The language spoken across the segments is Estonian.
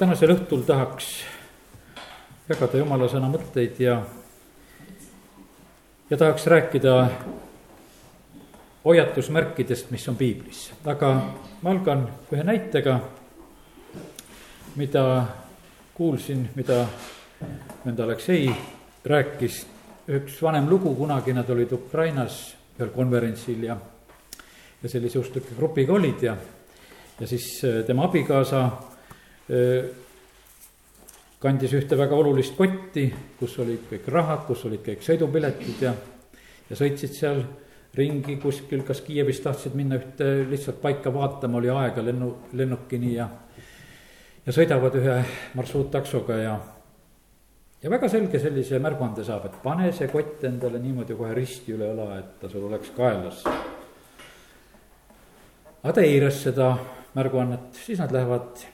tänasel õhtul tahaks jagada jumala sõna mõtteid ja, ja tahaks rääkida hoiatusmärkidest, mis on piiblis, aga ma algan ühe näitega, mida kuulsin, mida vend Aleksei rääkis, üks vanem lugu, kunagi nad olid Ukrainas ühel konverentsil ja, ja sellise usklike grupiga olid ja, ja siis tema abikaasa kandis ühte väga olulist kotti, kus olid kõik rahad, kus olid kõik sõidupiletid ja, ja sõitsid seal ringi kuskil, kas Kiievis tahtsid minna ühte lihtsalt paika vaatama, oli aega lennu, lennukini ja, ja sõidavad ühe marsruuttaksoga ja, ja väga selge sellise märguande saab, et pane see kott endale niimoodi kohe risti üle õla, et ta sul oleks kaelas. aga ta eiras seda märguannet, siis nad lähevad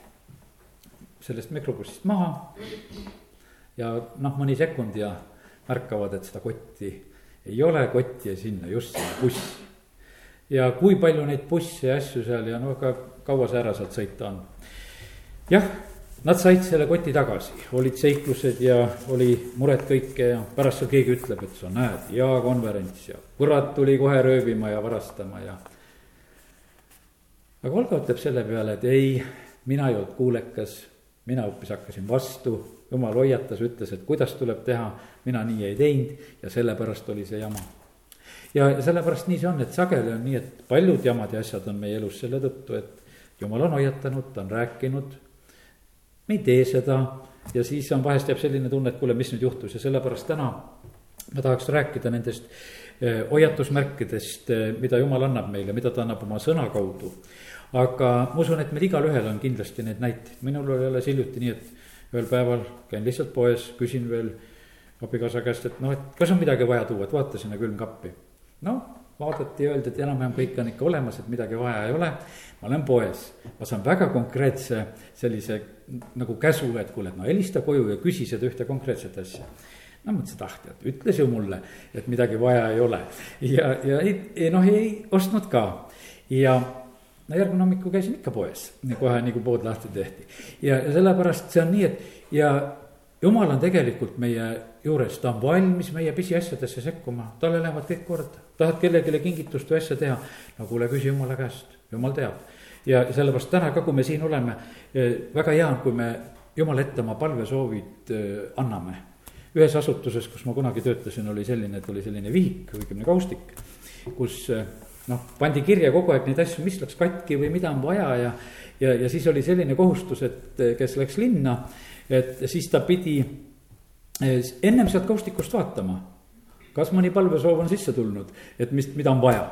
sellest mikrobussist maha. ja noh, mõni sekund ja märkavad, et seda kotti ei ole, kott jäi sinna, just sinna bussi. ja kui palju neid busse ja asju seal ja no aga kaua see ära sealt sõita on. jah, nad said selle koti tagasi, olid seiklused ja oli mured kõike ja pärast seal keegi ütleb, et sa näed, hea konverents ja kurat tuli kohe röövima ja varastama ja. aga Olga ütleb selle peale, et ei, mina ei olnud kuulekas mina hoopis hakkasin vastu, jumal hoiatas, ütles, et kuidas tuleb teha, mina nii ei teinud ja sellepärast oli see jama. ja, ja sellepärast nii see on, et sageli on nii, et paljud jamad ja asjad on meie elus selle tõttu, et jumal on hoiatanud, ta on rääkinud, me ei tee seda. Ja siis on, vahest jääb selline tunne, et kuule, mis nüüd juhtus. Ja sellepärast täna ma tahaks rääkida nendest eh, hoiatusmärkidest, eh, mida jumal annab meile, mida ta annab oma sõna kaudu aga ma usun, et meil igalühel on kindlasti neid näiteid, minul oli alles hiljuti nii, et ühel päeval käin lihtsalt poes, küsin veel abikaasa käest, et noh, et kas on midagi vaja tuua, et vaata sinna külmkappi. noh, vaadati ja öeldi, et enam-vähem kõik on ikka olemas, et midagi vaja ei ole. ma olen poes, ma saan väga konkreetse sellise nagu käsu, et kuule, et no helista koju ja küsi seda ühte konkreetset asja. No mõtlesin, et ah tead, ütles ju mulle, et midagi vaja ei ole. Ja, ja ei, ei noh, ei ostnud ka. Ja no järgmine hommikul käisin ikka poes, kohe nii kui pood lahti tehti. ja, ja sellepärast see on nii, et ja jumal on tegelikult meie juures, ta on valmis meie pisiasjadesse sekkuma, talle lähevad kõik korda. tahad kellelegi kingitust või asja teha, no kuule, küsi jumala käest, jumal teab. ja sellepärast täna ka, kui me siin oleme, eh, väga hea on, kui me jumala ette oma palvesoovid eh, anname. ühes asutuses, kus ma kunagi töötasin, oli selline, et oli selline vihik, õigemini kaustik, kus eh, noh, pandi kirja kogu aeg neid asju, mis läks katki või mida on vaja ja. ja, ja siis oli selline kohustus, et kes läks linna, et siis ta pidi eh, ennem sealt kaustikust vaatama. kas mõni palvesoov on sisse tulnud, et mis, mida on vaja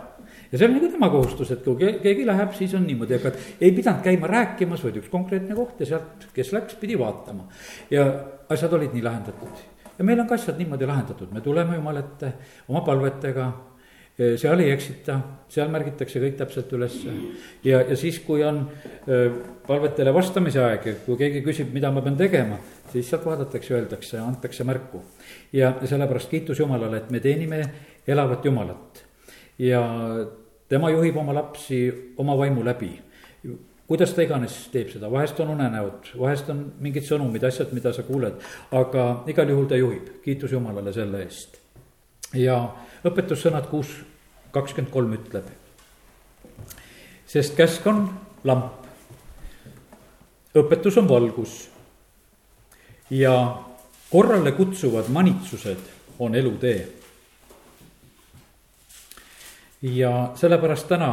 ja see on nagu tema kohustus, et kui keegi läheb, siis on niimoodi, aga ei pidanud käima rääkimas, vaid üks konkreetne koht ja sealt, kes läks, pidi vaatama. ja asjad olid nii lahendatud ja meil on ka asjad niimoodi lahendatud, me tuleme Jumala ette oma palvetega seal ei eksita, seal märgitakse kõik täpselt ülesse. ja, ja siis, kui on palvetele vastamise aeg ja kui keegi küsib, mida ma pean tegema, siis sealt vaadatakse, öeldakse, antakse märku. ja, sellepärast kiitus Jumalale, et me teenime elavat Jumalat. ja tema juhib oma lapsi oma vaimu läbi kuidas ta iganes teeb seda, vahest on unenäod, vahest on mingid sõnumid, asjad, mida sa kuuled, aga igal juhul ta juhib, kiitus Jumalale selle eest. ja õpetussõnad kuus kakskümmend kolm ütleb. sest käsk on lamp, õpetus on valgus ja korrale kutsuvad manitsused on elutee. ja sellepärast täna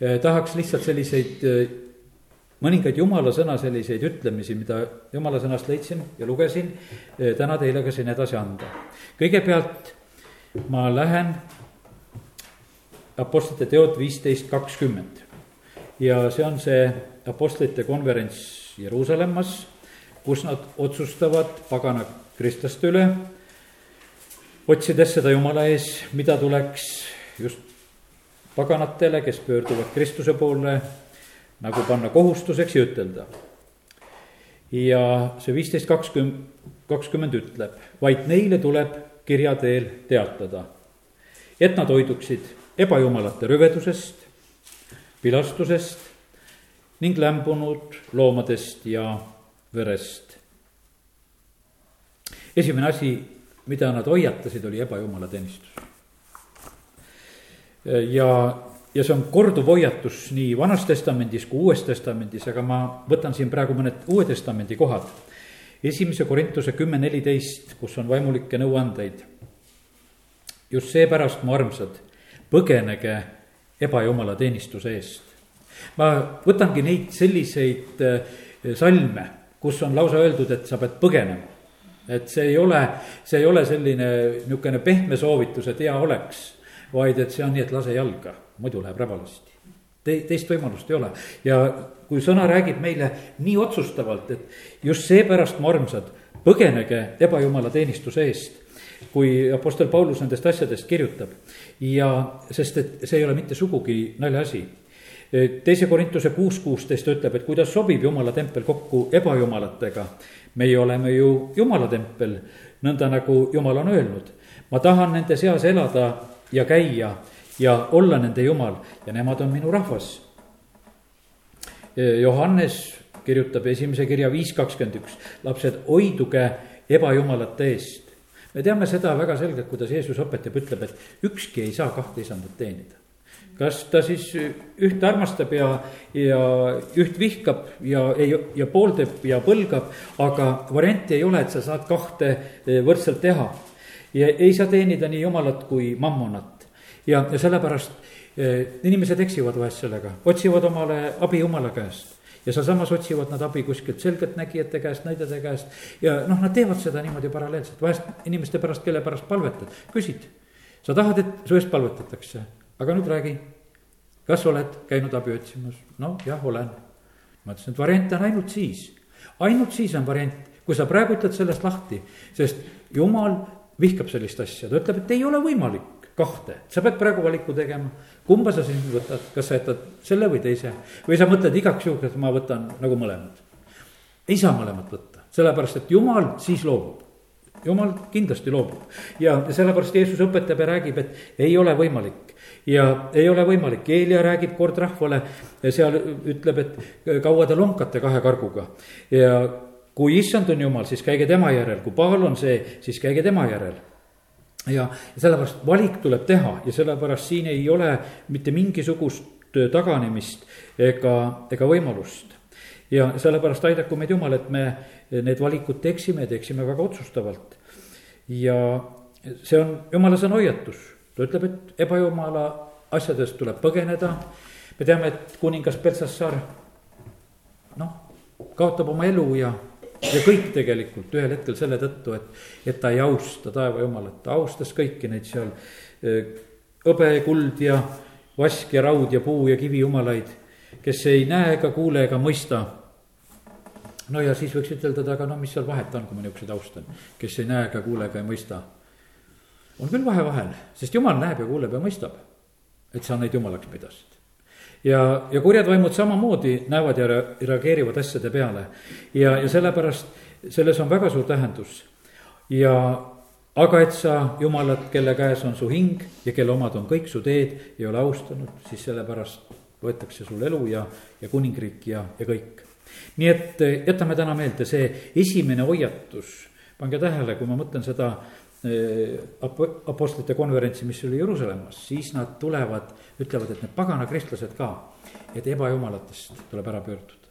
eh, tahaks lihtsalt selliseid eh, mõningaid jumala sõna selliseid ütlemisi, mida jumala sõnast leidsin ja lugesin, eh, täna teile ka siin edasi anda. kõigepealt ma lähen Apostlite teod viisteist kakskümmend ja see on see Apostlite konverents Jeruusalemmas, kus nad otsustavad pagana kristlaste üle, otsides seda Jumala ees, mida tuleks just paganatele, kes pöörduvad Kristuse poole, nagu panna kohustuseks ja ütelda. ja see viisteist kakskümmend, kakskümmend ütleb, vaid neile tuleb kirja teel teatada, et nad hoiduksid ebajumalate rüvedusest, vilastusest ning lämbunud loomadest ja verest. esimene asi, mida nad hoiatasid, oli ebajumalateenistus. ja, ja see on korduv hoiatus nii Vanas Testamendis kui Uues Testamendis, aga ma võtan siin praegu mõned Uue Testamendi kohad. Esimese Korintuse kümme neliteist, kus on vaimulikke nõuandeid. just seepärast, mu armsad, põgenege ebajumala teenistuse eest. ma võtangi neid selliseid eh, salme, kus on lausa öeldud, et sa pead põgenema et see ei ole, see ei ole selline niisugune pehme soovitus, et hea oleks, vaid et see on nii, et lase jalga, muidu läheb räbalasti. Te-, teist võimalust ei ole ja kui sõna räägib meile nii otsustavalt, et just seepärast, mu armsad, põgenege ebajumala teenistuse eest, kui Apostel Paulus nendest asjadest kirjutab. ja sest, et see ei ole mitte sugugi naljaasi teise Korintuse kuus kuusteist ütleb, et kuidas sobib jumala tempel kokku ebajumalatega meie oleme ju jumala tempel, nõnda nagu jumal on öelnud. ma tahan nende seas elada ja käia ja olla nende jumal ja nemad on minu rahvas. Johannes kirjutab esimese kirja viis kakskümmend üks, lapsed, hoiduge ebajumalate eest. me teame seda väga selgelt, kuidas Jeesus õpetab, ütleb, et ükski ei saa kahte isandat teenida kas ta siis ühte armastab ja, ja üht vihkab ja ei, ja pooldab ja põlgab, aga varianti ei ole, et sa saad kahte võrdselt teha. ja ei saa teenida nii jumalat kui mammonat ja, ja sellepärast inimesed eksivad vahest sellega, otsivad omale abi jumala käest. Ja sealsamas otsivad nad abi kuskilt selgeltnägijate käest, näidete käest. Ja noh, nad teevad seda niimoodi paralleelselt, vahest inimeste pärast, kelle pärast palvetad, küsid. sa tahad, et su eest palvetatakse. Aga nüüd räägi, kas oled käinud abi otsimas? no jah, olen. ma ütlesin, et variant on ainult siis, ainult siis on variant, kui sa praegu ütled sellest lahti, sest jumal vihkab sellist asja, ta ütleb, et ei ole võimalik kahte, sa pead praegu valiku tegema. kumba sa siis võtad, kas sa jätad selle või teise? Või sa mõtled igaks juhuks, et ma võtan nagu mõlemad. ei saa mõlemat võtta, sellepärast et jumal siis loobub. Jumal kindlasti loobub. Ja sellepärast Jeesus õpetab ja räägib, et ei ole võimalik. Ja ei ole võimalik, Eelia räägib kord rahvale seal ütleb, et kaua te lonkate kahe karguga. ja kui issand on jumal, siis käige tema järel, kui Paal on see, siis käige tema järel ja sellepärast valik tuleb teha ja sellepärast siin ei ole mitte mingisugust taganemist ega, ega võimalust. ja sellepärast aidaku meid Jumal, et me need valikud teeksime, teeksime väga otsustavalt. ja see on jumala sõna hoiatus ta ütleb, et ebajumala asjadest tuleb põgeneda. me teame, et kuningas Peltsassar noh, kaotab oma elu ja, ja kõik tegelikult ühel hetkel selle tõttu, et, et ta ei austa taeva jumalat, ta austas kõiki neid seal hõbe, kuld ja vask ja raud ja puu ja kivi jumalaid, kes ei näe ega kuule ega mõista. No ja siis võiks ütelda, et aga no mis seal vahet on, kui ma niisuguseid austan, kes ei näe ega kuule ega ei mõista. On küll vahe vahel, sest jumal näeb ja kuuleb ja mõistab, et sa neid jumalaks pidasid. Ja, ja kurjad vaimud samamoodi näevad ja reageerivad asjade peale ja, ja sellepärast selles on väga suur tähendus. ja aga et sa jumalat, kelle käes on su hing ja kelle omad on kõik su teed, ei ole austanud, siis sellepärast võetakse sul elu ja, ja kuningriik ja, ja kõik. nii et jätame täna meelde see esimene hoiatus, pange tähele, kui ma mõtlen seda apostlite konverentsi, mis oli Jeruusalemmas, siis nad tulevad, ütlevad, et need pagana kristlased ka, et ebajumalatest tuleb ära pöörduda.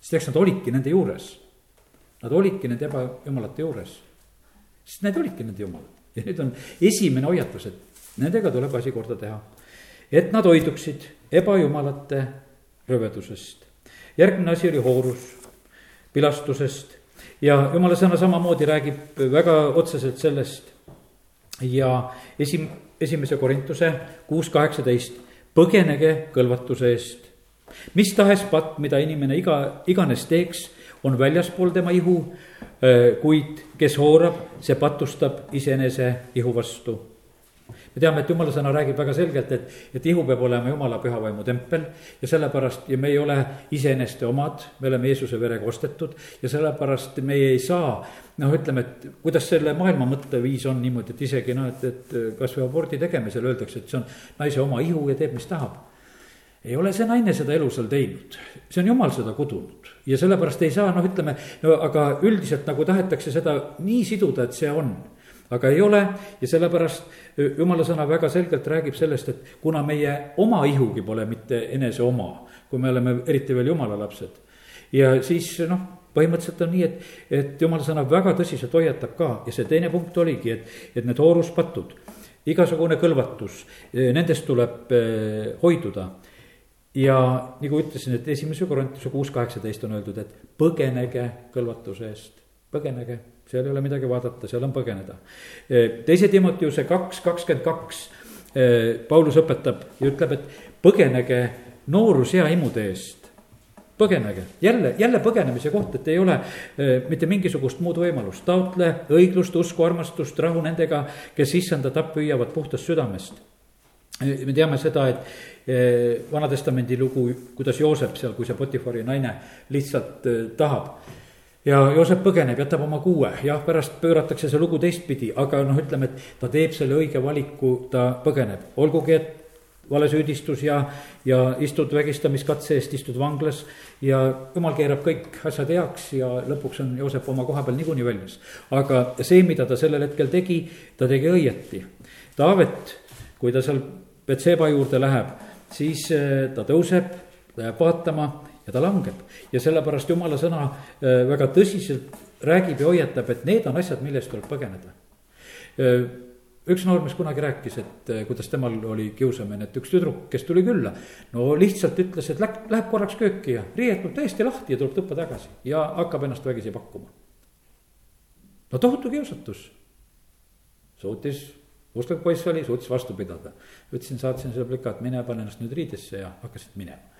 sest eks nad olidki nende juures, nad olidki nende ebajumalate juures, sest need olidki nende jumalad ja nüüd on esimene hoiatus, et nendega tuleb asi korda teha. et nad hoiduksid ebajumalate röövedusest. järgmine asi oli hoorus, pilastusest ja jumala sõna samamoodi räägib väga otseselt sellest ja esim-, esimese Korintuse kuus kaheksateist, põgenege kõlvatuse eest. mis tahes patt, mida inimene iga, iganes teeks, on väljaspool tema ihu, kuid kes hoorab, see patustab iseenese ihu vastu me teame, et jumala sõna räägib väga selgelt, et, et ihu peab olema jumala pühavaimu tempel ja sellepärast ja me ei ole iseeneste omad, me oleme Jeesuse verega ostetud ja sellepärast meie ei saa noh, ütleme, et kuidas selle maailma mõtteviis on niimoodi, et isegi noh, et, et kasvõi abordi tegemisel öeldakse, et see on naise oma ihu ja teeb, mis tahab. Ei ole see naine seda elu seal teinud, see on jumal seda kudunud ja sellepärast ei saa, noh, ütleme, no aga üldiselt nagu tahetakse seda nii siduda, et see on aga ei ole. Ja sellepärast jumala sõna väga selgelt räägib sellest, et kuna meie oma ihugi pole mitte enese oma, kui me oleme eriti veel jumala lapsed. ja siis noh, põhimõtteliselt on nii, et, et jumala sõna väga tõsiselt hoiatab ka. Ja see teine punkt oligi, et, et need hooruspatud, igasugune kõlvatus, nendest tuleb hoiduda. Ja nagu ütlesin, et esimese Korintuse kuus kaheksateist on öeldud, et põgenege kõlvatuse eest, põgenege, seal ei ole midagi vaadata, seal on põgeneda. teise Timoteuse kaks kakskümmend kaks, Paulus õpetab ja ütleb, et põgenege noorusea imude eest. põgenege, jälle, jälle põgenemise koht, et ei ole mitte mingisugust muud võimalust, taotle õiglust, usku, armastust, rahu nendega, kes issanda tappa hüüavad puhtast südamest me teame seda, et Vana-testamendi lugu, kuidas Joosep seal, kui see Potifari naine lihtsalt tahab. Ja Joosep põgeneb, jätab oma kuue, jah, pärast pööratakse see lugu teistpidi, aga noh, ütleme, et ta teeb selle õige valiku, ta põgeneb, olgugi et valesüüdistus ja, ja istud vägistamiskatse eest, istud vanglas ja jumal keerab kõik asjad heaks ja lõpuks on Joosep oma koha peal niikuinii valmis. aga see, mida ta sellel hetkel tegi, ta tegi õieti. Taavet, kui ta seal Betseba juurde läheb siis äh, ta tõuseb, ta jääb vaatama ja ta langeb. ja sellepärast jumala sõna äh, väga tõsiselt räägib ja hoiatab, et need on asjad, millest tuleb põgeneda. Äh, üks noormees kunagi rääkis, et kuidas temal oli kiusamine, et üks tüdruk, kes tuli külla, no lihtsalt ütles, et läheb, läheb korraks kööki ja riietub täiesti lahti ja tuleb tuppa tagasi ja hakkab ennast vägisi pakkuma. no tohutu kiusatus. suutis usklik poiss oli, suutis vastu pidada. ütlesin, saatsin selle plika, et mine pane ennast nüüd riidesse ja hakkasid minema.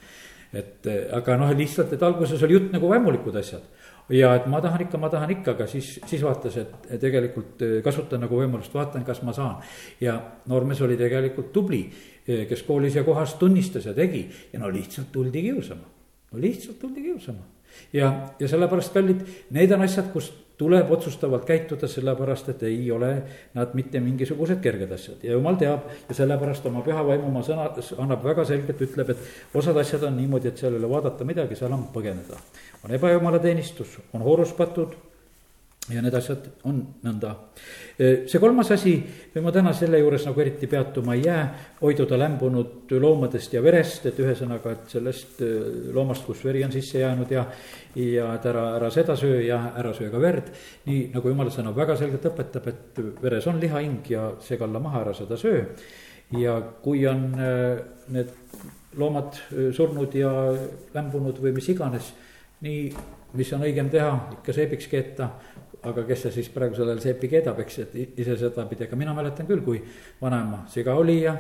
Et eh, aga noh, lihtsalt, et alguses oli jutt nagu vaimulikud asjad. ja et ma tahan ikka, ma tahan ikka, aga siis, siis vaatas, et tegelikult eh, kasutan nagu võimalust, vaatan, kas ma saan. ja noormees oli tegelikult tubli, eh, kes koolis ja kohas tunnistas ja tegi ja no lihtsalt tuldi kiusama. No lihtsalt tuldi kiusama ja, ja sellepärast, kallid, need on asjad, kus tuleb otsustavalt käituda, sellepärast et ei ole nad mitte mingisugused kerged asjad ja jumal teab ja sellepärast oma püha vaimu oma sõna annab väga selgelt, ütleb, et osad asjad on niimoodi, et seal ei ole vaadata midagi, seal on põgeneda. on ebajumala teenistus, on hooruspatud ja need asjad on nõnda. see kolmas asi, ma täna selle juures nagu eriti peatuma ei jää, hoiduda lämbunud loomadest ja verest, et ühesõnaga, et sellest loomast, kus veri on sisse jäänud ja. ja et ära, ära seda söö ja ära söö ka verd. nii nagu jumala sõna väga selgelt õpetab, et veres on lihahing ja see kalla maha, ära seda söö. ja kui on need loomad surnud ja lämbunud või mis iganes, nii mis on õigem teha, ikka seebiks keeta aga kes see siis praegusel ajal seepi keedab, eks, et ise sedapidi, aga mina mäletan küll, kui vanaema siga oli ja.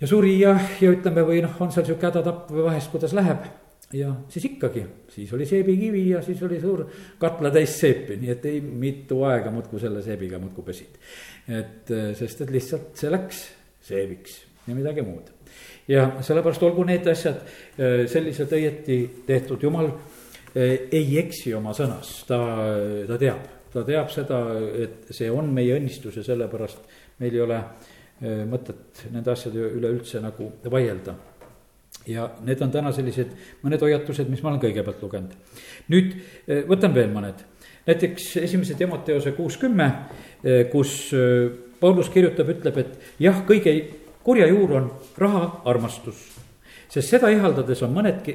ja suri ja, ja ütleme, või noh, on seal sihuke hädatapp või vahest, kuidas läheb. ja siis ikkagi, siis oli seebikivi ja siis oli suur katlatäis seepi, nii et ei mitu aega muudkui selle seebiga muudkui pesid. et sest, et lihtsalt see läks seebiks ja midagi muud. ja sellepärast olgu need asjad selliselt õieti tehtud, jumal Eh, ei eksi oma sõnas, ta, ta teab, ta teab seda, et see on meie õnnistus ja sellepärast meil ei ole eh, mõtet nende asjade üle üldse nagu vaielda. ja need on täna sellised mõned hoiatused, mis ma olen kõigepealt lugenud. nüüd eh, võtan veel mõned, näiteks esimese Timoteose kuus kümme, kus Paulus kirjutab, ütleb, et jah, kõige kurja juur on raha armastus sest seda ihaldades on mõnedki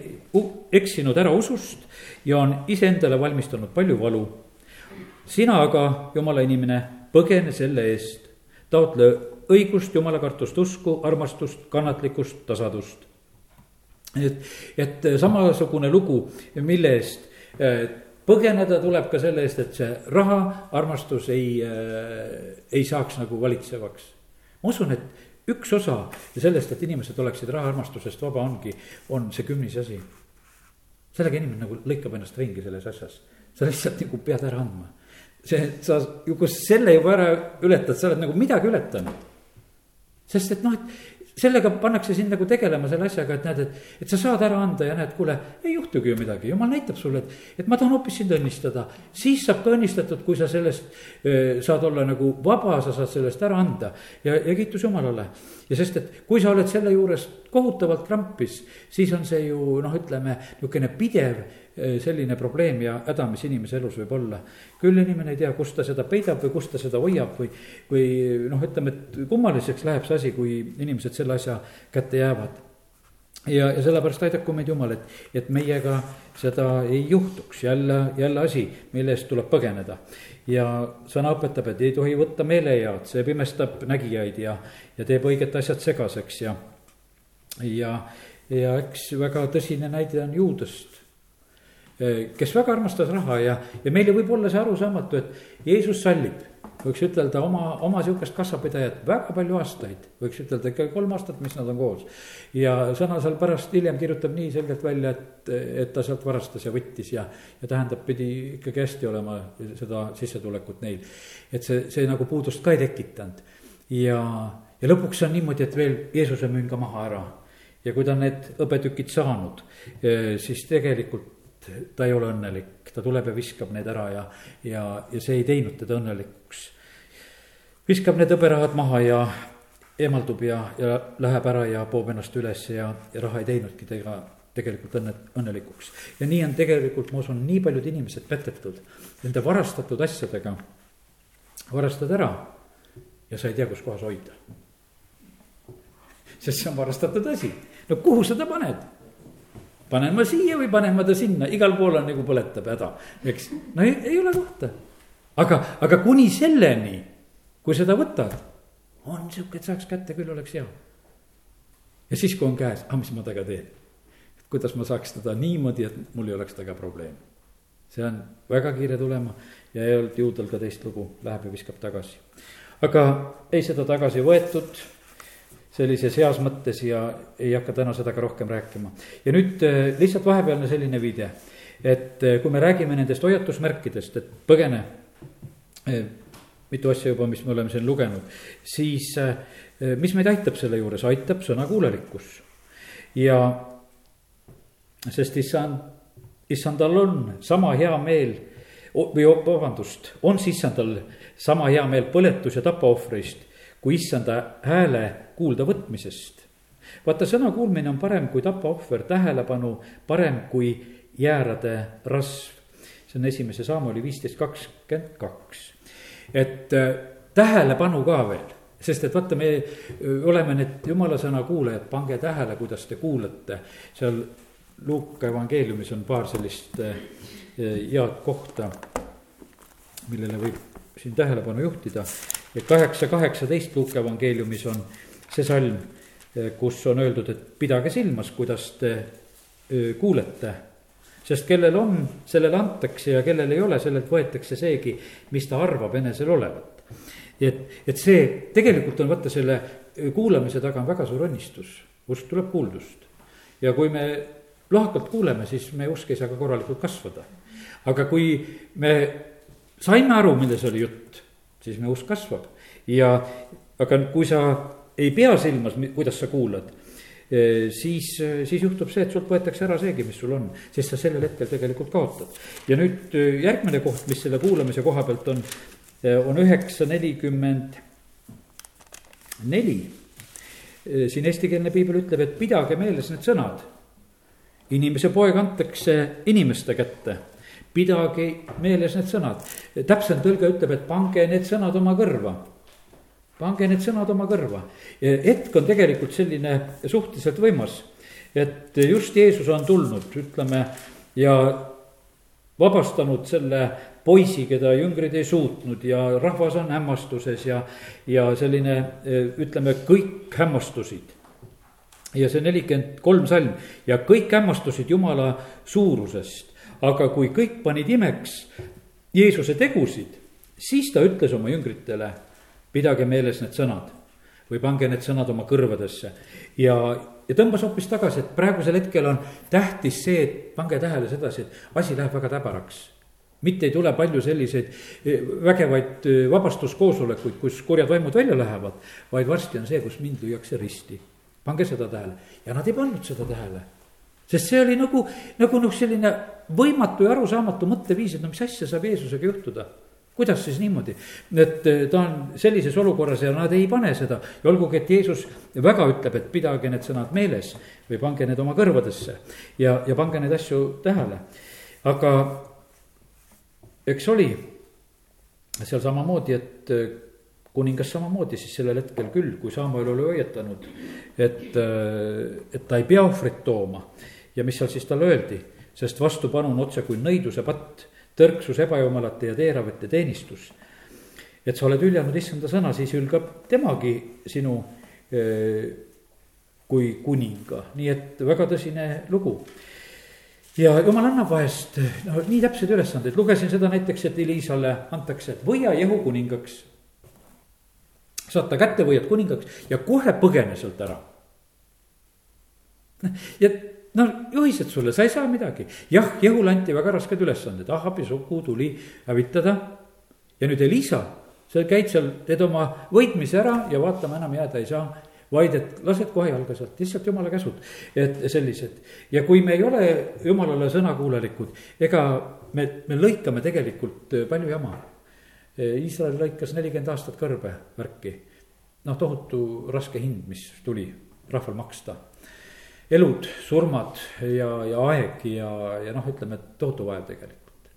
eksinud ära usust ja on iseendale valmistanud palju valu. sina aga, jumala inimene, põgene selle eest, taotle õigust, jumalakartust, usku, armastust, kannatlikkust, tasadust. et, et samasugune lugu, mille eest põgeneda tuleb ka selle eest, et see raha, armastus ei äh,, ei saaks nagu valitsevaks. ma usun, et üks osa sellest, et inimesed oleksid rahaarmastusest vaba, ongi, on see kümnis asi. sellega inimene nagu lõikab ennast ringi selles asjas, sa lihtsalt nagu pead ära andma. see, sa ju, kui selle juba ära ületad, sa oled nagu midagi ületanud. sest et noh, et sellega pannakse sind nagu tegelema selle asjaga, et näed, et, et sa saad ära anda ja näed, kuule, ei juhtugi ju midagi, jumal näitab sulle, et, et ma tahan hoopis sind õnnistada. siis saab ka õnnistatud, kui sa sellest saad olla nagu vaba, sa saad sellest ära anda ja, ja kiitus Jumalale. ja sest, et kui sa oled selle juures kohutavalt krampis, siis on see ju noh, ütleme niisugune pidev selline probleem ja häda, mis inimese elus võib olla. küll inimene ei tea, kust ta seda peidab või kust ta seda hoiab või, või noh, ütleme, et kummaliseks läheb see asi, kui inimesed selle asja kätte jäävad ja, ja sellepärast aidaku meid Jumal, et, et meiega seda ei juhtuks, jälle, jälle asi, mille eest tuleb põgeneda. ja sõna õpetab, et ei tohi võtta meelehead, see pimestab nägijaid ja, ja teeb õiged asjad segaseks ja, ja, ja eks väga tõsine näide on juudest kes väga armastas raha ja, ja meile võib olla see arusaamatu, et Jeesus sallib, võiks ütelda oma, oma sihukest kassapidajat väga palju aastaid, võiks ütelda ikka kolm aastat, mis nad on koos. ja sõna seal pärast hiljem kirjutab nii selgelt välja, et, et ta sealt varastas ja võttis ja, ja tähendab, pidi ikkagi hästi olema seda sissetulekut neil. et see, see nagu puudust ka ei tekitanud ja, ja lõpuks on niimoodi, et veel Jeesuse müün ka maha ära ja kui ta need hõbetükid saanud, siis tegelikult ta ei ole õnnelik, ta tuleb ja viskab need ära ja, ja, ja see ei teinud teda õnnelikuks. viskab need hõberahad maha ja eemaldub ja, ja läheb ära ja poob ennast üles ja, ja raha ei teinudki tega tegelikult õnne, õnnelikuks. ja nii on tegelikult, ma usun, nii paljud inimesed petetud nende varastatud asjadega. varastad ära ja sa ei tea, kus kohas hoida. sest see on varastatud asi, no kuhu sa ta paned panen ma siia või panen ma ta sinna, igal pool on nagu põletab häda, eks. no ei, ei ole kohta. aga, aga kuni selleni, kui seda võtad, on sihuke, et saaks kätte, küll oleks hea. ja siis, kui on käes, aga mis ma temaga teen? kuidas ma saaks teda niimoodi, et mul ei oleks temaga probleemi. see on väga kiire tulema ja ei olnud juudel ka teist lugu, läheb ja viskab tagasi. aga ei seda tagasi võetud sellises heas mõttes ja ei hakka täna seda ka rohkem rääkima. ja nüüd äh, lihtsalt vahepealne selline viide, et äh, kui me räägime nendest hoiatusmärkidest, et põgene, äh, mitu asja juba, mis me oleme siin lugenud, siis mis meid aitab selle juures, aitab sõnakuulelikkus. ja sest issand, issandal on sama hea meel või vabandust, on siis issandal sama hea meel põletus ja tapaohvrist kui issanda hääle kuulda võtmisest. vaata, sõna kuulmine on parem kui tapaohver, tähelepanu parem kui jäärade rasv. see on esimese Saamoli viisteist kakskümmend kaks. et äh, tähelepanu ka veel, sest et vaata, me äh, oleme need jumala sõna kuulajad, pange tähele, kuidas te kuulate. seal Luuka evangeeliumis on paar sellist äh, head kohta, millele võib siin tähelepanu juhtida ja kaheksa, kaheksateist Luuke evangeeliumis on see salm, eh, kus on öeldud, et pidage silmas, kuidas te eh, kuulete. sest kellel on, sellele antakse ja kellel ei ole, sellelt võetakse seegi, mis ta arvab enesel olevat. et, et see tegelikult on vaata selle eh, kuulamise taga on väga suur õnnistus, usk tuleb kuuldust. ja kui me lohakalt kuuleme, siis meie usk ei saa ka korralikult kasvada. aga kui me saime aru, milles oli jutt siis meie usk kasvab. ja, aga kui sa ei pea silmas, kuidas sa kuulad, eh, siis, siis juhtub see, et sult võetakse ära seegi, mis sul on, sest sa sellel hetkel tegelikult kaotad. ja nüüd eh, järgmine koht, mis selle kuulamise koha pealt on, on üheksa nelikümmend neli. siin eestikeelne piibel ütleb, et pidage meeles need sõnad. inimese poeg antakse inimeste kätte pidage meeles need sõnad. täpsem tõlge ütleb, et pange need sõnad oma kõrva. pange need sõnad oma kõrva. hetk on tegelikult selline suhteliselt võimas, et just Jeesus on tulnud, ütleme, ja vabastanud selle poisi, keda jüngrid ei suutnud ja rahvas on hämmastuses ja, ja selline, ütleme, kõik hämmastusid ja see nelikümmend kolm salm ja kõik hämmastusid Jumala suurusest aga kui kõik panid imeks Jeesuse tegusid, siis ta ütles oma jüngritele, pidage meeles need sõnad või pange need sõnad oma kõrvadesse. ja, ja tõmbas hoopis tagasi, et praegusel hetkel on tähtis see, et pange tähele sedasi, et asi läheb väga täbaraks mitte ei tule palju selliseid eh, vägevaid eh, vabastuskoosolekuid, kus kurjad vaimud välja lähevad, vaid varsti on see, kus mind lüüakse risti. pange seda tähele ja nad ei pannud seda tähele. Sest see oli nagu, nagu noh, selline võimatu ja arusaamatu mõtteviis, et no mis asja saab Jeesusega juhtuda. Kuidas siis niimoodi, et eh, ta on sellises olukorras ja nad ei pane seda. Ja olgugi, et Jeesus väga ütleb, et pidage need sõnad meeles või pange need oma kõrvadesse ja, ja pange neid asju tähele. aga eks oli seal samamoodi, et eh, kuningas samamoodi siis sellel hetkel küll, kui Samuel oli hoiatanud, et, eh, et ta ei pea ohvrit tooma ja mis seal siis talle öeldi, sest vastupanu on otse kui nõiduse patt tõrksus ebajumalate ja teeravate teenistus. et sa oled hüljanud issanda sõna, siis hülgab temagi sinu kui kuninga, nii et väga tõsine lugu ja jumal annab vahest no nii täpseid ülesandeid, lugesin seda näiteks, et Elisale antakse, et võia Jehu kuningaks. saad ta kätte, võiad kuningaks ja kohe põgene sealt ära. ja no juhised sulle, sa ei saa midagi. jah, Jehule anti väga rasked ülesanded, Ahabi sugu tuli hävitada. ja nüüd Elisa, sa käid seal, teed oma võitmise ära ja vaatama enam jääda ei saa vaid et lased kohe jalga sealt, lihtsalt jumala käsud, et sellised. ja kui me ei ole jumalale sõnakuulelikud, ega me, me lõikame tegelikult palju jama. Iisrael lõikas nelikümmend aastat kõrbe värki. noh, tohutu raske hind, mis tuli rahval maksta elud, surmad ja, ja aeg ja, ja noh, ütleme, et tohutu vaev tegelikult.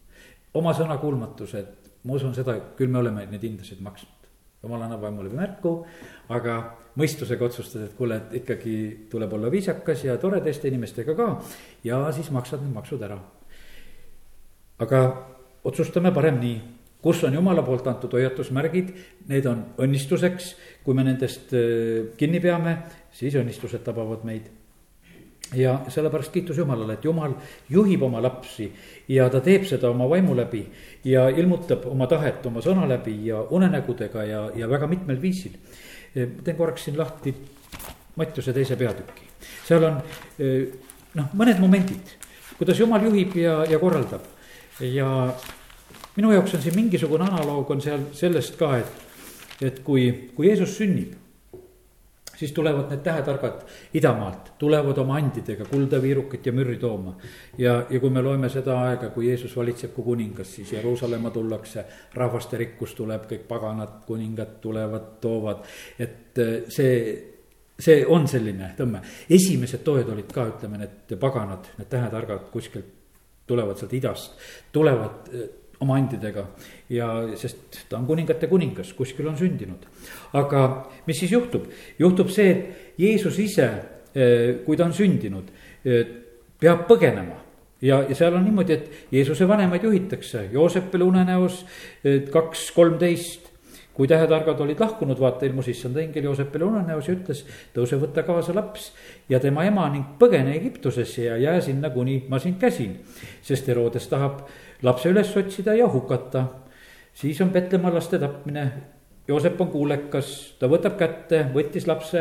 oma sõna kuulmatused, ma usun seda, küll me oleme neid hindasid maksnud. jumal annab vaimule märku, aga mõistusega otsustad, et kuule, et ikkagi tuleb olla viisakas ja tore teiste inimestega ka ja siis maksad need maksud ära. aga otsustame parem nii kus on jumala poolt antud hoiatusmärgid, need on õnnistuseks, kui me nendest äh, kinni peame, siis õnnistused tabavad meid ja sellepärast kiitus Jumalale, et Jumal juhib oma lapsi ja ta teeb seda oma vaimu läbi ja ilmutab oma tahet oma sõna läbi ja unenägudega ja, ja väga mitmel viisil. teen korraks siin lahti Mattiuse teise peatüki, seal on noh, mõned momendid, kuidas Jumal juhib ja, ja korraldab ja minu jaoks on siin mingisugune analoog on seal sellest ka, et, et kui, kui Jeesus sünnib siis tulevad need tähetargad idamaalt, tulevad oma andidega kulda, viirukit ja mürri tooma. ja, ja kui me loeme seda aega, kui Jeesus valitseb kui kuningas, siis Jeruusalemma tullakse, rahvaste rikkus tuleb, kõik paganad, kuningad tulevad, toovad, et äh, see see on selline tõmme, esimesed toojad olid ka, ütleme, need paganad, need tähetargad kuskilt tulevad sealt idast, tulevad äh, oma andidega ja sest ta on kuningate kuningas, kuskil on sündinud. aga mis siis juhtub, juhtub see, et Jeesus ise, eh, kui ta on sündinud, eh, peab põgenema ja, ja seal on niimoodi, et Jeesuse vanemaid juhitakse, Joosepile unenäos eh, kaks kolmteist kui tähetargad olid lahkunud, vaata ilmus issand ingel Joosepile unenäos ja ütles, tõuse, võta kaasa laps ja tema ema ning põgene Egiptusesse ja jää sinna, kuni ma sind käsin. sest Herodes tahab lapse üles otsida ja hukata. Siis on Petlemma laste tapmine. Joosep on kuulekas, ta võtab kätte, võttis lapse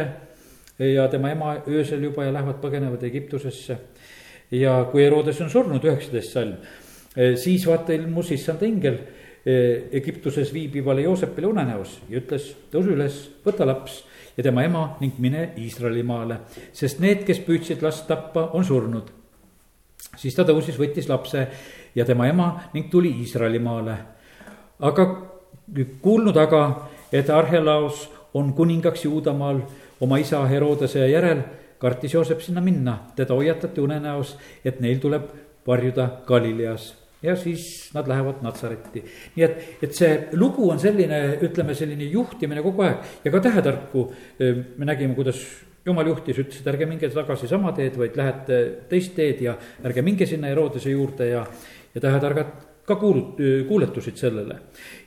ja tema ema öösel juba ja lähevad, põgenevad Egiptusesse. ja kui Herodes on surnud, üheksateist salm, siis vaata ilmus issand ingel Eh, Egiptuses viibivale Joosepile unenäos ja ütles, tõusu üles, võta laps ja tema ema ning mine Iisraelimaale, sest need, kes püüdsid last tappa, on surnud. siis ta tõusis, võttis lapse ja tema ema ning tuli Iisraelimaale. Aga kuulnud aga, et Arhelaos on kuningaks Juudamaal oma isa Herodese järel, kartis Joosep sinna minna, teda hoiatati unenäos, et neil tuleb varjuda Galileas. Ja siis nad lähevad Natsaretti. nii et, et see lugu on selline, ütleme, selline juhtimine kogu aeg. Ja ka tähetarku me nägime, kuidas jumal juhtis, ütles, et ärge minge tagasi sama teed, vaid lähete teist teed ja ärge minge sinna Herodese juurde ja, ja tähetargad ka kuulut-, kuuletusid sellele.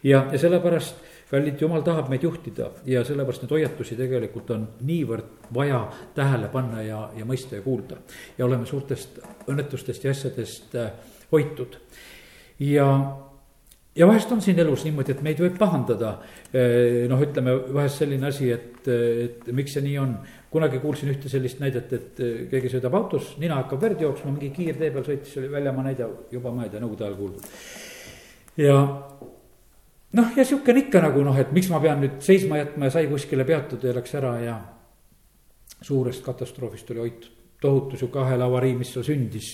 ja, ja sellepärast, kallid, jumal tahab meid juhtida ja sellepärast neid hoiatusi tegelikult on niivõrd vaja tähele panna ja, ja mõista ja kuulda. ja oleme suurtest õnnetustest ja asjadest äh, hoitud ja, ja vahest on siin elus niimoodi, et meid võib pahandada. Eh, noh, ütleme vahest selline asi, et, et miks see nii on. Kunagi kuulsin ühte sellist näidet, et eh, keegi sõidab autos, nina hakkab verd jooksma, mingi kiirtee peal sõitis, oli väljamaa näide juba, ma ei tea, nõukogude ajal kuuldud. ja noh, ja sihuke on ikka nagu noh, et miks ma pean nüüd seisma jätma ja sai kuskile peatuda ja läks ära ja. suurest katastroofist oli hoitud. tohutu sihuke ahelaavarii, mis seal sündis,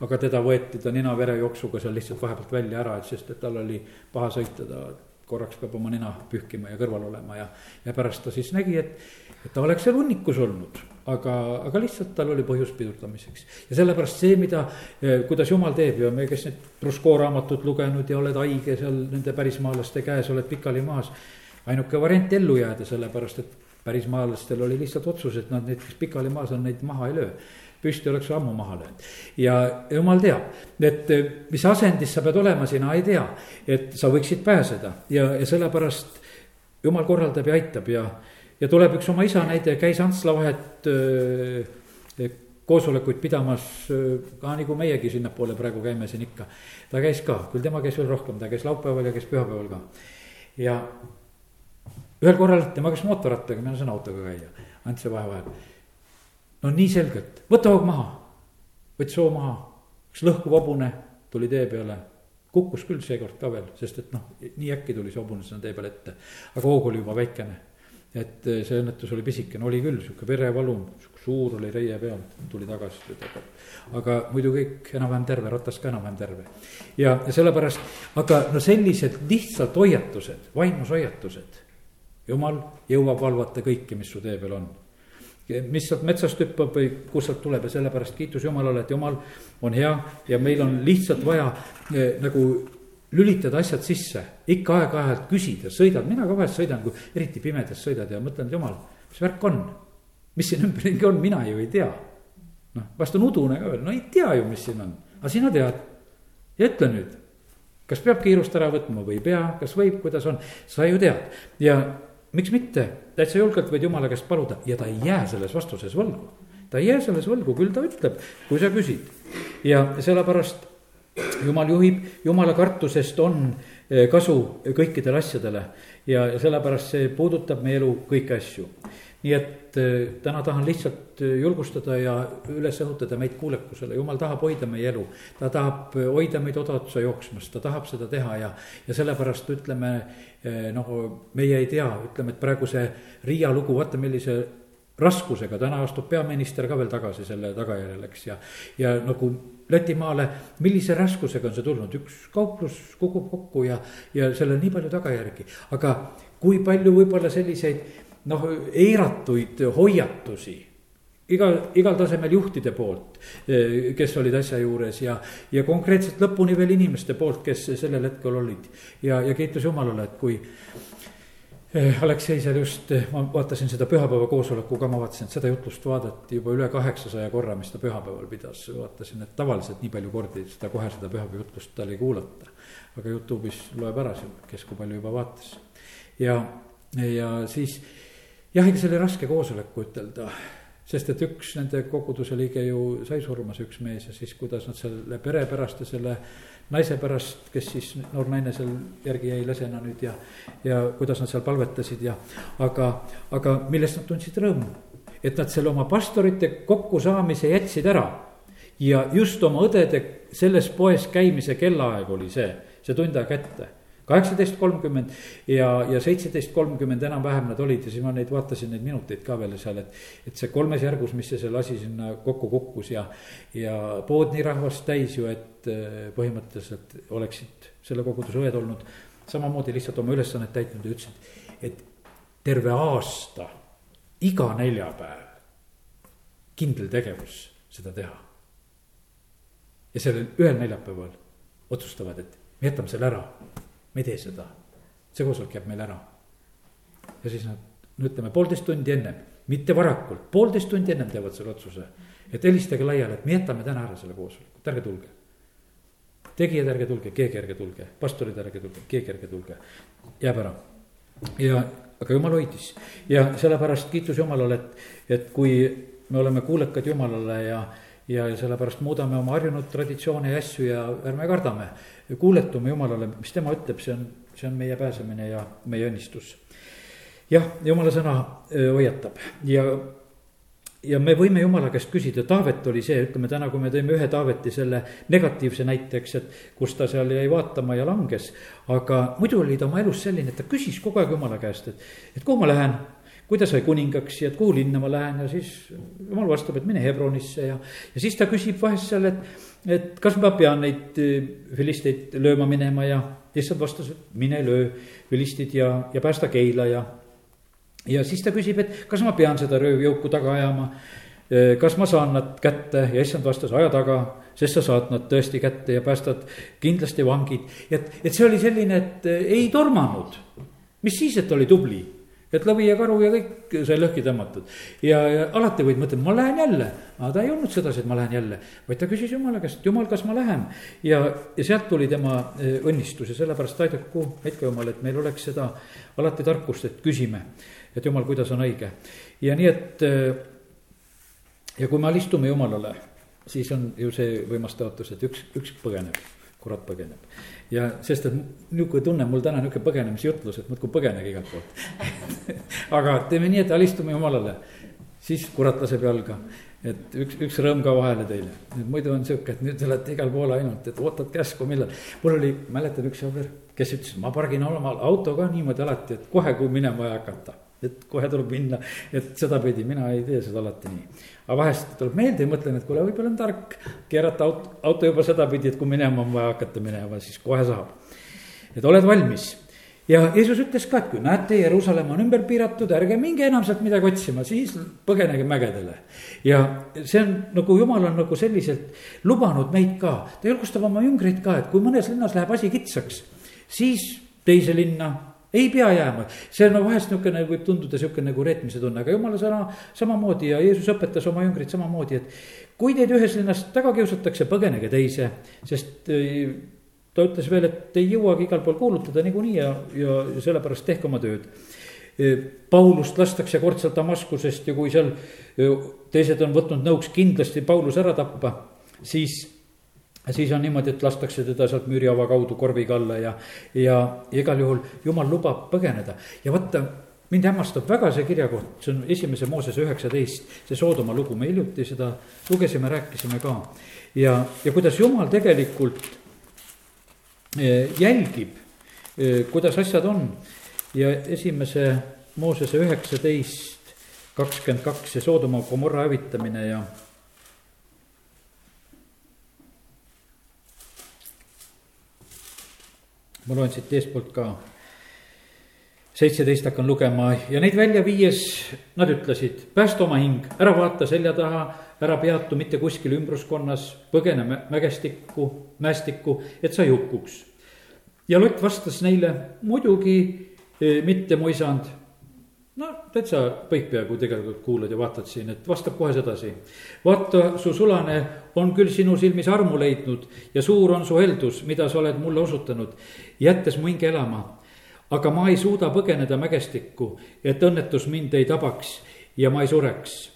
aga teda võeti ta nina-verejooksuga seal lihtsalt vahepealt välja ära, et sest et tal oli paha sõita, ta korraks peab oma nina pühkima ja kõrval olema ja, ja pärast ta siis nägi, et, et ta oleks seal hunnikus olnud aga, aga lihtsalt tal oli põhjus pidurdamiseks. ja sellepärast see, mida, eh, kuidas jumal teeb ja me, kes nüüd Rusko raamatut lugenud ja oled haige seal nende pärismaalaste käes, oled pikali maas. ainuke variant ellu jääda, sellepärast et pärismaalastel oli lihtsalt otsus, et nad, need, kes pikali maas on, neid maha ei löö püsti oleks ammu maha löönud. ja jumal teab, et eh, mis asendis sa pead olema, sina ei tea, et sa võiksid pääseda ja, ja sellepärast jumal korraldab ja aitab ja ja tuleb üks oma isa näide, käis Antsla vahet koosolekuid pidamas, ka nagu meiegi sinnapoole praegu käime siin ikka. ta käis ka, küll tema käis veel rohkem, ta käis laupäeval ja käis pühapäeval ka. ja ühel korral tema käis mootorrattaga, mina saan autoga käia, Ants ja vahe vahel. No nii selgelt, võta hoog maha, võttis hoo maha, üks lõhkuv hobune tuli tee peale kukkus küll seekord ka veel, sest et noh, nii äkki tuli see hobune sinna tee peale ette. aga hoog oli juba väikene et eh, see õnnetus oli pisikene, oli küll sihuke verevalu, suur oli reie peal, tuli tagasi. aga muidu kõik enam-vähem terve, ratas ka enam-vähem terve. ja, ja sellepärast, aga no sellised lihtsalt hoiatused, vaimushoiatused. jumal jõuab valvata kõike, mis su tee peal on mis sealt metsast hüppab või kust sealt tuleb ja sellepärast kiitus Jumalale, et Jumal on hea ja meil on lihtsalt vaja eh, nagu lülitada asjad sisse, ikka aeg-ajalt küsida, sõidad, mina ka vahest sõidan, kui eriti pimedas sõidad ja mõtlen, et jumal, mis värk on. mis siin ümberringi on, mina ju ei tea. noh, vast on udune ka veel, no ei tea ju, mis siin on, aga sina tead. ja ütle nüüd, kas peab kiirust ära võtma või ei pea, kas võib, kuidas on, sa ju tead ja miks mitte, täitsa julgelt võid jumala käest paluda ja ta ei jää selles vastuses võlgu. ta ei jää selles võlgu, küll ta ütleb, kui sa küsid ja sellepärast jumal juhib, jumala kartusest on eh, kasu kõikidele asjadele ja, sellepärast see puudutab meie elu kõiki asju. Nii et eh, täna tahan lihtsalt eh, julgustada ja üles õhutada meid kuulekusele, jumal tahab hoida meie elu. ta tahab hoida meid odaotsa jooksmast, ta tahab seda teha ja, ja sellepärast ütleme, noh, meie ei tea, ütleme, et praegu see Riia lugu, vaata millise raskusega, täna astub peaminister ka veel tagasi selle tagajärjel, eks, ja, ja nagu Lätimaale, millise raskusega on see tulnud, üks kauplus kukub kokku ja, ja sellel nii palju tagajärgi. aga kui palju võib-olla selliseid noh, eiratuid hoiatusi igal, igal tasemel juhtide poolt, kes olid asja juures ja, ja konkreetselt lõpuni veel inimeste poolt, kes sellel hetkel olid. ja, ja kiitus Jumalale, et kui Eh, Aleksei seal just, eh, ma vaatasin seda pühapäeva koosoleku ka, ma vaatasin, et seda jutlust vaadati juba üle kaheksasaja korra, mis ta pühapäeval pidas. vaatasin, et tavaliselt nii palju kordi seda kohe seda pühapäeva jutlust tal ei kuulata. aga Youtube'is loeb ära, kes kui palju juba vaatas. ja, ja siis jah, ega see oli raske koosoleku ütelda sest et üks nende koguduse liige ju sai surma, see üks mees ja siis kuidas nad selle pere pärast ja selle naise pärast, kes siis noor naine seal järgi jäi lesena nüüd ja, ja kuidas nad seal palvetasid ja, aga, aga millest nad tundsid rõõmu. et nad selle oma pastorite kokkusaamise jätsid ära ja just oma õdede selles poes käimise kellaaeg oli see, see tund aega ette kaheksateist kolmkümmend ja, ja seitseteist kolmkümmend enam-vähem nad olid ja siis ma neid vaatasin neid minuteid ka veel seal, et. et see kolmes järgus, mis see selle asi sinna kokku kukkus ja, ja pood nii rahvast täis ju, et äh, põhimõtteliselt oleksid selle koguduse õed olnud. samamoodi lihtsalt oma ülesannet täitnud ja ütlesid, et terve aasta, iga neljapäev kindel tegevus seda teha. ja sellel ühel neljapäeval otsustavad, et me jätame selle ära me ei tee seda, see koosolek jääb meil ära. ja siis nad, no ütleme poolteist tundi ennem, mitte varakult, poolteist tundi ennem teevad selle otsuse. et helistage laiali, et me jätame täna ära selle koosoleku, ärge tulge. tegijad, ärge tulge, keegi ärge tulge, pastorid, ärge tulge, keegi ärge tulge, jääb ära. ja, aga jumal hoidis ja sellepärast kiitus Jumalale, et, et kui me oleme kuulekad Jumalale ja ja, ja sellepärast muudame oma harjunud traditsioone ja asju ja ärme kardame. kuuletume Jumalale, mis tema ütleb, see on, see on meie pääsemine ja meie õnnistus. jah, Jumala sõna hoiatab ja, ja me võime Jumala käest küsida, Taavet oli see, ütleme täna, kui me tõime ühe Taaveti selle negatiivse näite, eks, et kus ta seal jäi vaatama ja langes. aga muidu oli ta oma elus selline, et ta küsis kogu aeg Jumala käest, et, et kuhu ma lähen kui ta sai kuningaks ja et kuhu linna ma lähen ja siis jumal vastab, et mine Hebronisse ja, ja siis ta küsib vahest seal, et, et kas ma pean neid filisteid lööma minema ja issand vastas, et mine löö filistid ja, ja päästa Keila ja. ja siis ta küsib, et kas ma pean seda röövjõuku taga ajama kas ma saan nad kätte ja issand vastas, aja taga, sest sa saad nad tõesti kätte ja päästad kindlasti vangid. et, et see oli selline, et ei tormanud, mis siis, et oli tubli et lõvi ja karu ja kõik sai lõhki tõmmatud. ja, ja alati võid mõtelda, ma lähen jälle, aga ta ei olnud sedasi, et ma lähen jälle, vaid ta küsis jumala käest, jumal, kas ma lähen. ja, ja sealt tuli tema e, õnnistus ja sellepärast aidaku ka jumal, et meil oleks seda alati tarkust, et küsime, et jumal, kuidas on õige. ja nii, et e, ja kui me alistume jumalale, siis on ju see võimas taotlus, et üks, üks põgeneb, kurat põgeneb ja sest, et niisugune tunne mul täna niisugune põgenemisjutlus, et muudkui põgenege igalt poolt aga teeme nii, et alistume jumalale, siis kurat laseb jalga. et üks, üks rõõm ka vahele teile, muidu on sihuke, et nüüd te olete igal pool ainult, et ootad käsku, millal. mul oli, mäletan üks sõber, kes ütles, ma pargin oma auto ka niimoodi alati, et kohe, kui minema vaja hakata et kohe tuleb minna, et sedapidi, mina ei tee seda alati nii. Aga vahest tuleb meelde ja mõtlen, et kuule, võib-olla on tark keerata auto, auto juba sedapidi, et kui minema on vaja hakata minema, siis kohe saab. et oled valmis ja Jeesus ütles ka, et kui näete, Jeruusalemm on ümber piiratud, ärge minge enam sealt midagi otsima, siis põgenege mägedele. ja see on nagu jumal on nagu selliselt lubanud meid ka, ta julgustab oma jüngreid ka, et kui mõnes linnas läheb asi kitsaks, siis teise linna ei pea jääma, see on no vahest niisugune, võib tunduda niisugune nagu reetmise tunne, aga jumala sõna samamoodi ja Jeesus õpetas oma jüngrit samamoodi, et. kui teid ühes linnas taga kiusatakse, põgenege teise, sest äh, ta ütles veel, et ei jõuagi igal pool kuulutada niikuinii ja, ja sellepärast tehke oma tööd. Äh, Paulust lastakse kord sealt Damaskusest ja kui seal äh, teised on võtnud nõuks kindlasti Paulus ära tappa, siis siis on niimoodi, et lastakse teda sealt müüriava kaudu korviga alla ja, ja igal juhul jumal lubab põgeneda. Ja vaata mind hämmastab väga see kirjakoht, see on esimese Moosese üheksateist, see Soodoma lugu, me hiljuti seda lugesime, rääkisime ka. ja, ja kuidas jumal tegelikult eh, jälgib, eh, kuidas asjad on. Ja esimese Moosese üheksateist, kakskümmend kaks, see Soodoma Gomorra hävitamine ja ma loen siit eespoolt ka. seitseteist hakkan lugema ja neid välja viies nad ütlesid, päästa oma hing, ära vaata selja taha, ära peatu mitte kuskil ümbruskonnas, põgene mägestikku, mäestikku, et sa ei hukkuks. ja Lott vastas neile, muidugi eh, mitte, mu isand no täitsa põik peaaegu tegelikult kuulad ja vaatad siin, et vastab kohe sedasi. vaata, su sulane on küll sinu silmis armu leidnud ja suur on su heldus, mida sa oled mulle osutanud, jättes mu hinge elama. aga ma ei suuda põgeneda mägestikku, et õnnetus mind ei tabaks ja ma ei sureks.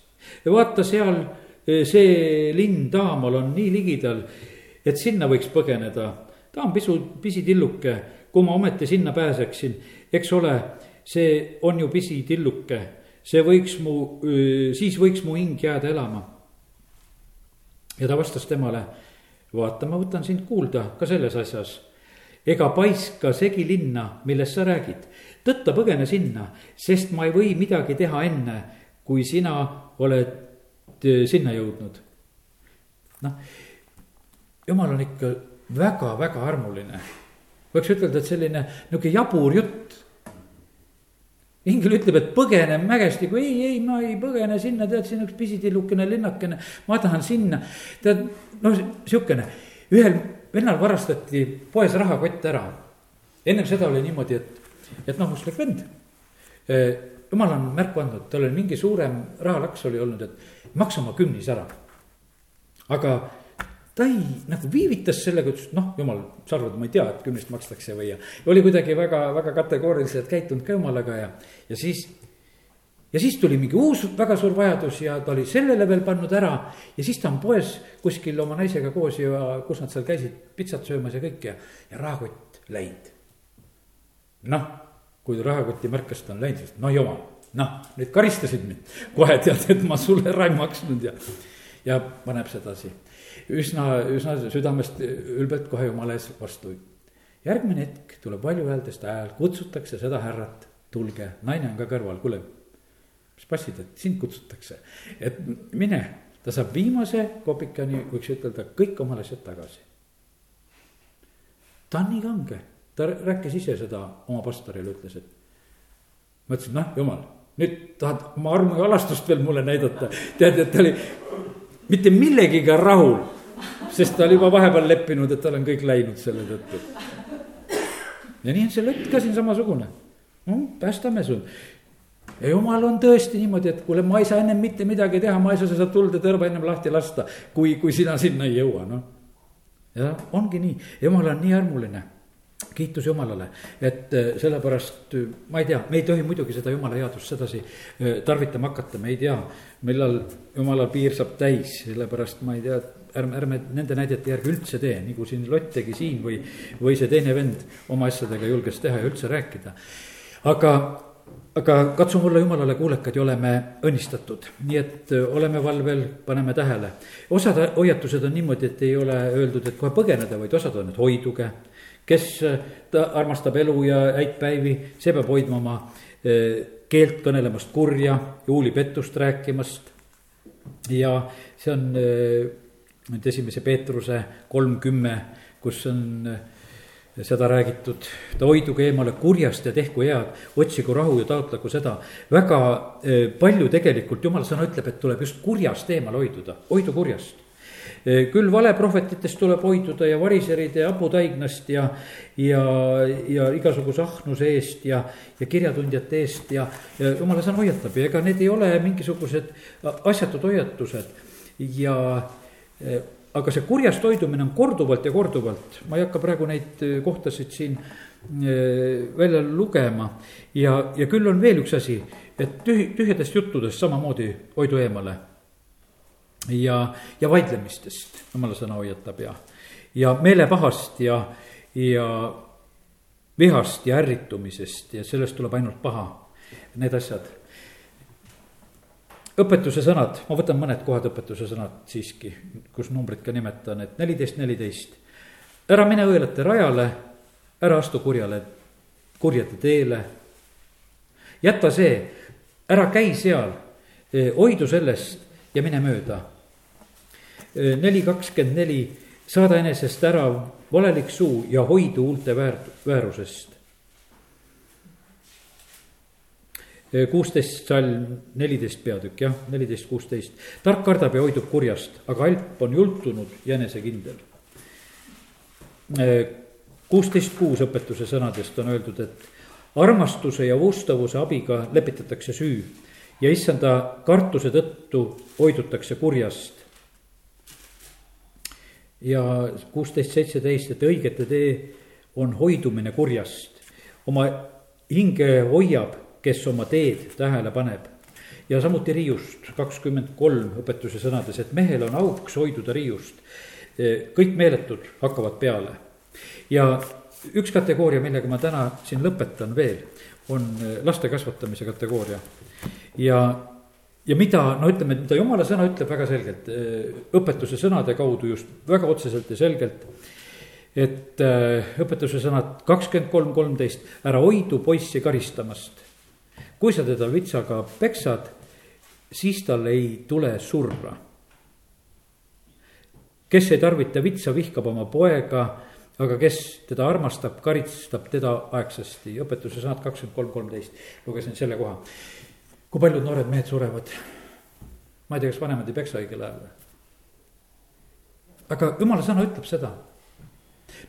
vaata seal, eh, see linn Taamal on nii ligidal, et sinna võiks põgeneda. ta on pisu, pisitilluke, kui ma ometi sinna pääseksin, eks ole see on ju pisitilluke, see võiks mu, siis võiks mu hing jääda elama. ja ta vastas temale, vaata, ma võtan sind kuulda ka selles asjas. ega paiska segi linna, millest sa räägid, tõtta põgene sinna, sest ma ei või midagi teha enne, kui sina oled sinna jõudnud. noh, jumal on ikka väga-väga armuline võiks ütelda, et selline niisugune jabur jutt ingel ütleb, et põgene mägestiku, ei, ei, ma ei põgene sinna, tead, siin üks pisitillukene linnakene, ma tahan sinna. tead, noh, sihukene, ühel vennal varastati poes rahakott ära. ennem seda oli niimoodi, et, et noh, usklik vend. jumal on märku andnud, tal oli mingi suurem rahalaks oli olnud, et maksa oma kümnis ära. aga ta ei nagu viivitas sellega, ütles, et noh, jumal, sa arvad, ma ei tea, et kümnest makstakse või ja. oli kuidagi väga, väga kategooriliselt käitunud ka jumalaga ja, ja siis. ja siis tuli mingi uus väga suur vajadus ja ta oli sellele veel pannud ära. ja siis ta on poes kuskil oma naisega koos ja kus nad seal käisid pitsat söömas ja kõik ja, ja rahakott läinud. noh, kui rahakoti märkas, ta on läinud, siis no jumal, noh, nüüd karistasid mind. kohe tead, et ma sulle ära ei maksnud ja, ja paneb sedasi üsna, üsna südamest ülbelt kohe jumala ees vastu. järgmine hetk tuleb valjuhäältest hääl, kutsutakse seda härrat, tulge, naine on ka kõrval, kuule. mis passid, et sind kutsutakse, et mine, ta saab viimase kopikani, võiks ütelda, kõik omale asjad tagasi. ta on nii kange, ta rääkis ise seda oma pastorile, ütles, et ma ütlesin, noh, jumal, nüüd tahad oma armu ja alastust veel mulle näidata. tead, et ta oli mitte millegiga rahul, sest ta oli juba vahepeal leppinud, et tal on kõik läinud selle tõttu. ja nii on see lõtt ka siin samasugune. no päästame su. ja jumal on tõesti niimoodi, et kuule, ma ei saa ennem mitte midagi teha, ma ei saa seda tuld ja tõrva ennem lahti lasta, kui, kui sina sinna ei jõua, noh. ja ongi nii, jumal on nii armuline kiitus Jumalale, et äh, sellepärast äh, ma ei tea, me ei tohi muidugi seda Jumala headust sedasi äh, tarvitama hakata, me ei tea, millal Jumala piir saab täis, sellepärast ma ei tea, ärme, ärme nende näidete järgi üldse tee, nagu siin Lott tegi siin või, või see teine vend oma asjadega julges teha ja üldse rääkida. aga, aga katsume olla Jumalale kuulekad ja oleme õnnistatud, nii et oleme valvel, paneme tähele. osad hoiatused on niimoodi, et ei ole öeldud, et kohe põgeneda, vaid osad on, et hoiduge kes äh, ta armastab elu ja häid päivi, see peab hoidma oma äh, keelt kõnelemast kurja, juulipettust rääkimast. ja see on äh, nüüd esimese Peetruse kolm kümme, kus on seda räägitud, ta hoiduge eemale kurjast ja tehku head, otsigu rahu ja taotlegu seda. väga palju tegelikult jumala sõna ütleb, et tuleb just kurjast eemale hoiduda, hoidu kurjast küll valeprohvetitest tuleb hoiduda ja variseride ja haputaignast ja, ja, ja igasuguse ahnuse eest ja, ja kirjatundjate eest ja, ja jumala sõna hoiatab ja ega need ei ole mingisugused asjatud hoiatused. Ja eh, aga see kurjast hoidumine on korduvalt ja korduvalt, ma ei hakka praegu neid eh, kohtasid siin välja lugema. ja, ja küll on veel üks asi, et tühi, tühjadest juttudest samamoodi hoidu eemale ja, ja vaidlemistest, jumala sõna hoiatab ja, ja meelepahast ja, ja vihast ja ärritumisest ja sellest tuleb ainult paha, need asjad. õpetuse sõnad, ma võtan mõned kohad õpetuse sõnad siiski, kus numbrit ka nimetan, et neliteist, neliteist. ära mine õelate rajale, ära astu kurjale, kurjade teele. jäta see, ära käi seal, hoidu sellest ja mine mööda neli kakskümmend neli, saada enesest ära valelik suu ja hoidu huulte väär, väärusest. kuusteist salm, neliteist peatükk, jah, neliteist, kuusteist. tark kardab ja hoidub kurjast, aga alp on jultunud ja enesekindel. kuusteist kuus õpetuse sõnadest on öeldud, et armastuse ja vuustavuse abiga lepitatakse süü ja issanda kartuse tõttu hoidutakse kurjast ja kuusteist, seitseteist, et õigete tee on hoidumine kurjast. oma hinge hoiab, kes oma teed tähele paneb. ja samuti riiust, kakskümmend kolm õpetuse sõnades, et mehel on auks hoiduda riiust. kõik meeletud hakkavad peale. ja üks kategooria, millega ma täna siin lõpetan veel, on laste kasvatamise kategooria. ja ja mida, no ütleme, mida jumala sõna ütleb väga selgelt, eh, õpetuse sõnade kaudu just väga otseselt ja selgelt. et eh, õpetuse sõnad kakskümmend kolm, kolmteist, ära hoidu poissi karistamast. kui sa teda vitsaga peksad, siis tal ei tule surra. kes ei tarvita vitsa, vihkab oma poega, aga kes teda armastab, karistab teda aegsasti. õpetuse sõnad kakskümmend kolm, kolmteist, lugesin selle koha kui paljud noored mehed surevad. ma ei tea, kas vanemad ei peksa õigel ajal või? aga jumala sõna ütleb seda.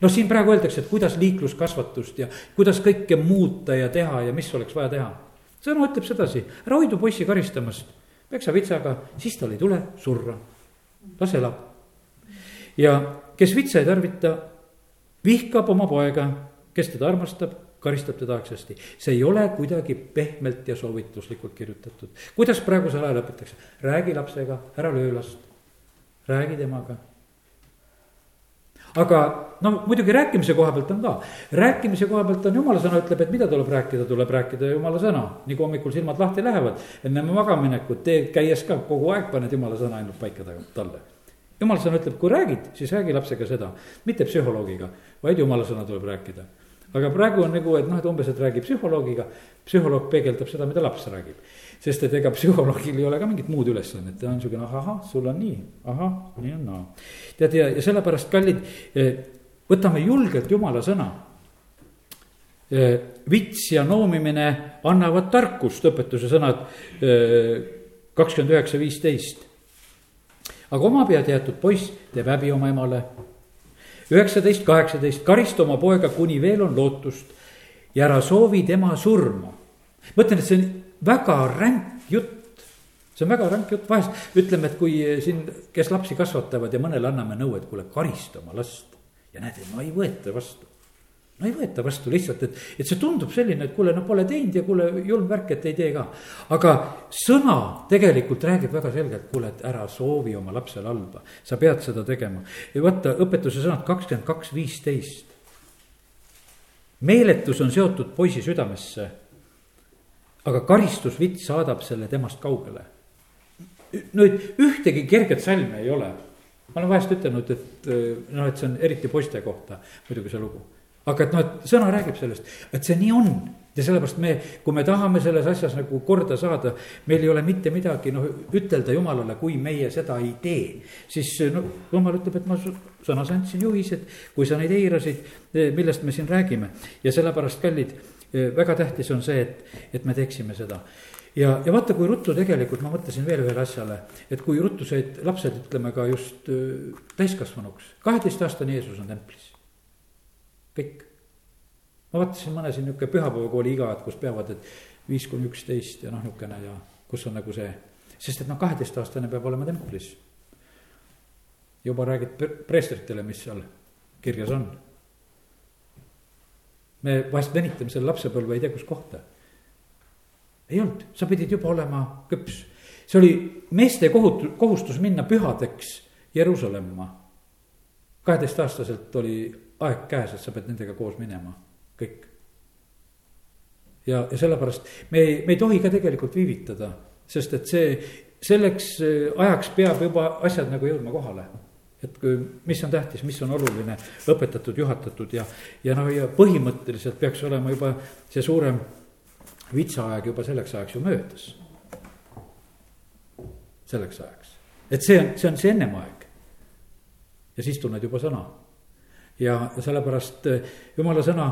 noh, siin praegu öeldakse, et kuidas liikluskasvatust ja kuidas kõike muuta ja teha ja mis oleks vaja teha. sõna ütleb sedasi, ära hoidu poissi karistamast, peksa vitsaga, siis tal ei tule surra. las elab. ja kes vitsa ei tarvita, vihkab oma poega, kes teda armastab karistab teda aegsasti. see ei ole kuidagi pehmelt ja soovituslikult kirjutatud. kuidas praegusel ajal õpetatakse, räägi lapsega, ära löö last, räägi temaga. aga noh, muidugi rääkimise koha pealt on ka, rääkimise koha pealt on jumala sõna ütleb, et mida tuleb rääkida, tuleb rääkida jumala sõna. nii kui hommikul silmad lahti lähevad, enne magamaminekut, teed käies ka kogu aeg paned jumala sõna ainult paika talle jumal sõna ütleb, kui räägid, siis räägi lapsega seda, mitte psühholoogiga, vaid jumala sõna tuleb rääkida aga praegu on nagu, et noh, et umbes, et räägib psühholoogiga, psühholoog peegeldab seda, mida laps räägib. sest et ega psühholoogil ei ole ka mingit muud ülesannet, ta on niisugune ahah, sul on nii, ahah, nii on naa no.. tead ja, ja sellepärast, kallid, võtame julgelt jumala sõna. vits ja noomimine annavad tarkust, õpetuse sõnad kakskümmend üheksa, viisteist. aga omapead jäetud poiss teeb häbi oma emale. Üheksateist, kaheksateist, karista oma poega, kuni veel on lootust ja ära soovi tema surma. mõtlen, et see on väga ränk jutt. see on väga ränk jutt, vahest ütleme, et kui siin, kes lapsi kasvatavad ja mõnele anname nõu, et kuule, karista oma last. ja näed, no ei võeta vastu. No ei võeta vastu lihtsalt, et, et see tundub selline, et kuule, no pole teinud ja kuule, julm värk, et ei tee ka. aga sõna tegelikult räägib väga selgelt, kuule, et ära soovi oma lapsele halba. sa pead seda tegema. ja vaata, õpetuse sõnad kakskümmend kaks, viisteist meeletus on seotud poisi südamesse aga karistusvits saadab selle temast kaugele. nüüd ühtegi kerget salmi ei ole. ma olen vahest ütelnud, et noh, et see on eriti poiste kohta muidugi see lugu. Aga et noh, et sõna räägib sellest, et see nii on ja sellepärast me, kui me tahame selles asjas nagu korda saada, meil ei ole mitte midagi noh, ütelda jumalale, kui meie seda ei tee. siis no jumal ütleb, et ma sõnas andsin juhised, kui sa neid eirasid, millest me siin räägime ja sellepärast, kallid väga tähtis on see, et, et me teeksime seda. ja, ja vaata, kui ruttu tegelikult, ma mõtlesin veel ühele asjale, et kui ruttu said lapsed, ütleme ka just täiskasvanuks, kaheteistaastane Jeesus on templis. Kõik. ma vaatasin mõne siin nihuke pühapäevakooli iga, et kus peavad, et viis kuni üksteist ja noh, nihukene ja kus on nagu see, sest et noh, kaheteistaastane peab olema templis. juba räägid preestritele, mis seal kirjas on me vahest venitame selle lapsepõlve ei tea kus kohta. ei olnud, sa pidid juba olema küps. see oli meeste kohut-, kohustus minna pühadeks Jeruusalemma. kaheteistaastaselt oli aeg käes, et sa pead nendega koos minema, kõik. ja, ja sellepärast me ei, me ei tohi ka tegelikult viivitada, sest et see, selleks ajaks peab juba asjad nagu jõudma kohale et kui, mis on tähtis, mis on oluline, õpetatud, juhatatud ja, ja noh, ja põhimõtteliselt peaks olema juba see suurem vitsaaeg juba selleks ajaks ju möödas. selleks ajaks, et see on, see on see ennem aeg. ja siis tunned juba sõna. Ja, sellepärast eh, jumala sõna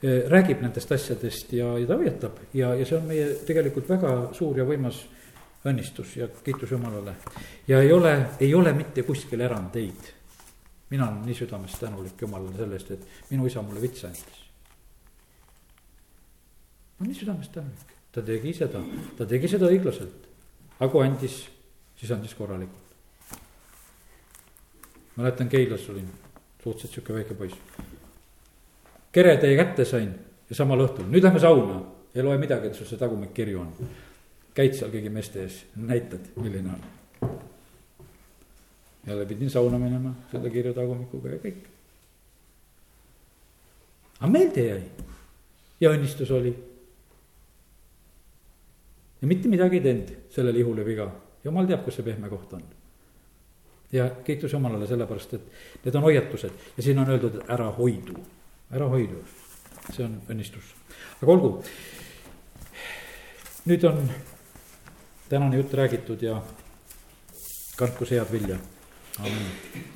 eh, räägib nendest asjadest ja, ja ta hoiatab ja, ja see on meie tegelikult väga suur ja võimas õnnistus ja kiitus Jumalale. ja ei ole, ei ole mitte kuskil erandeid. mina olen nii südamest tänulik Jumalale selle eest, et minu isa mulle vitsa andis. ma olen nii südamest tänulik, ta tegi seda, ta tegi seda õiglaselt. aga kui andis, siis andis korralikult. mäletan, Keilas olin suhteliselt sihuke väike poiss. keretäie kätte sain ja samal õhtul, nüüd lähme sauna, ei loe midagi, et sul see tagumik kirju on käid seal kõigi meeste ees, näitad, milline on. jälle pidin sauna minema selle kirja tagumikuga ja kõik. aga meelde jäi ja õnnistus oli. ja mitte midagi ei teinud sellele ihule viga, jumal teab, kus see pehme koht on. Ja kiitus Jumalale sellepärast, et need on hoiatused. Ja siin on öeldud, et ära hoidu, ära hoidu, see on õnnistus, aga olgu. nüüd on tänane jutt räägitud ja kandku see head vilja, amin.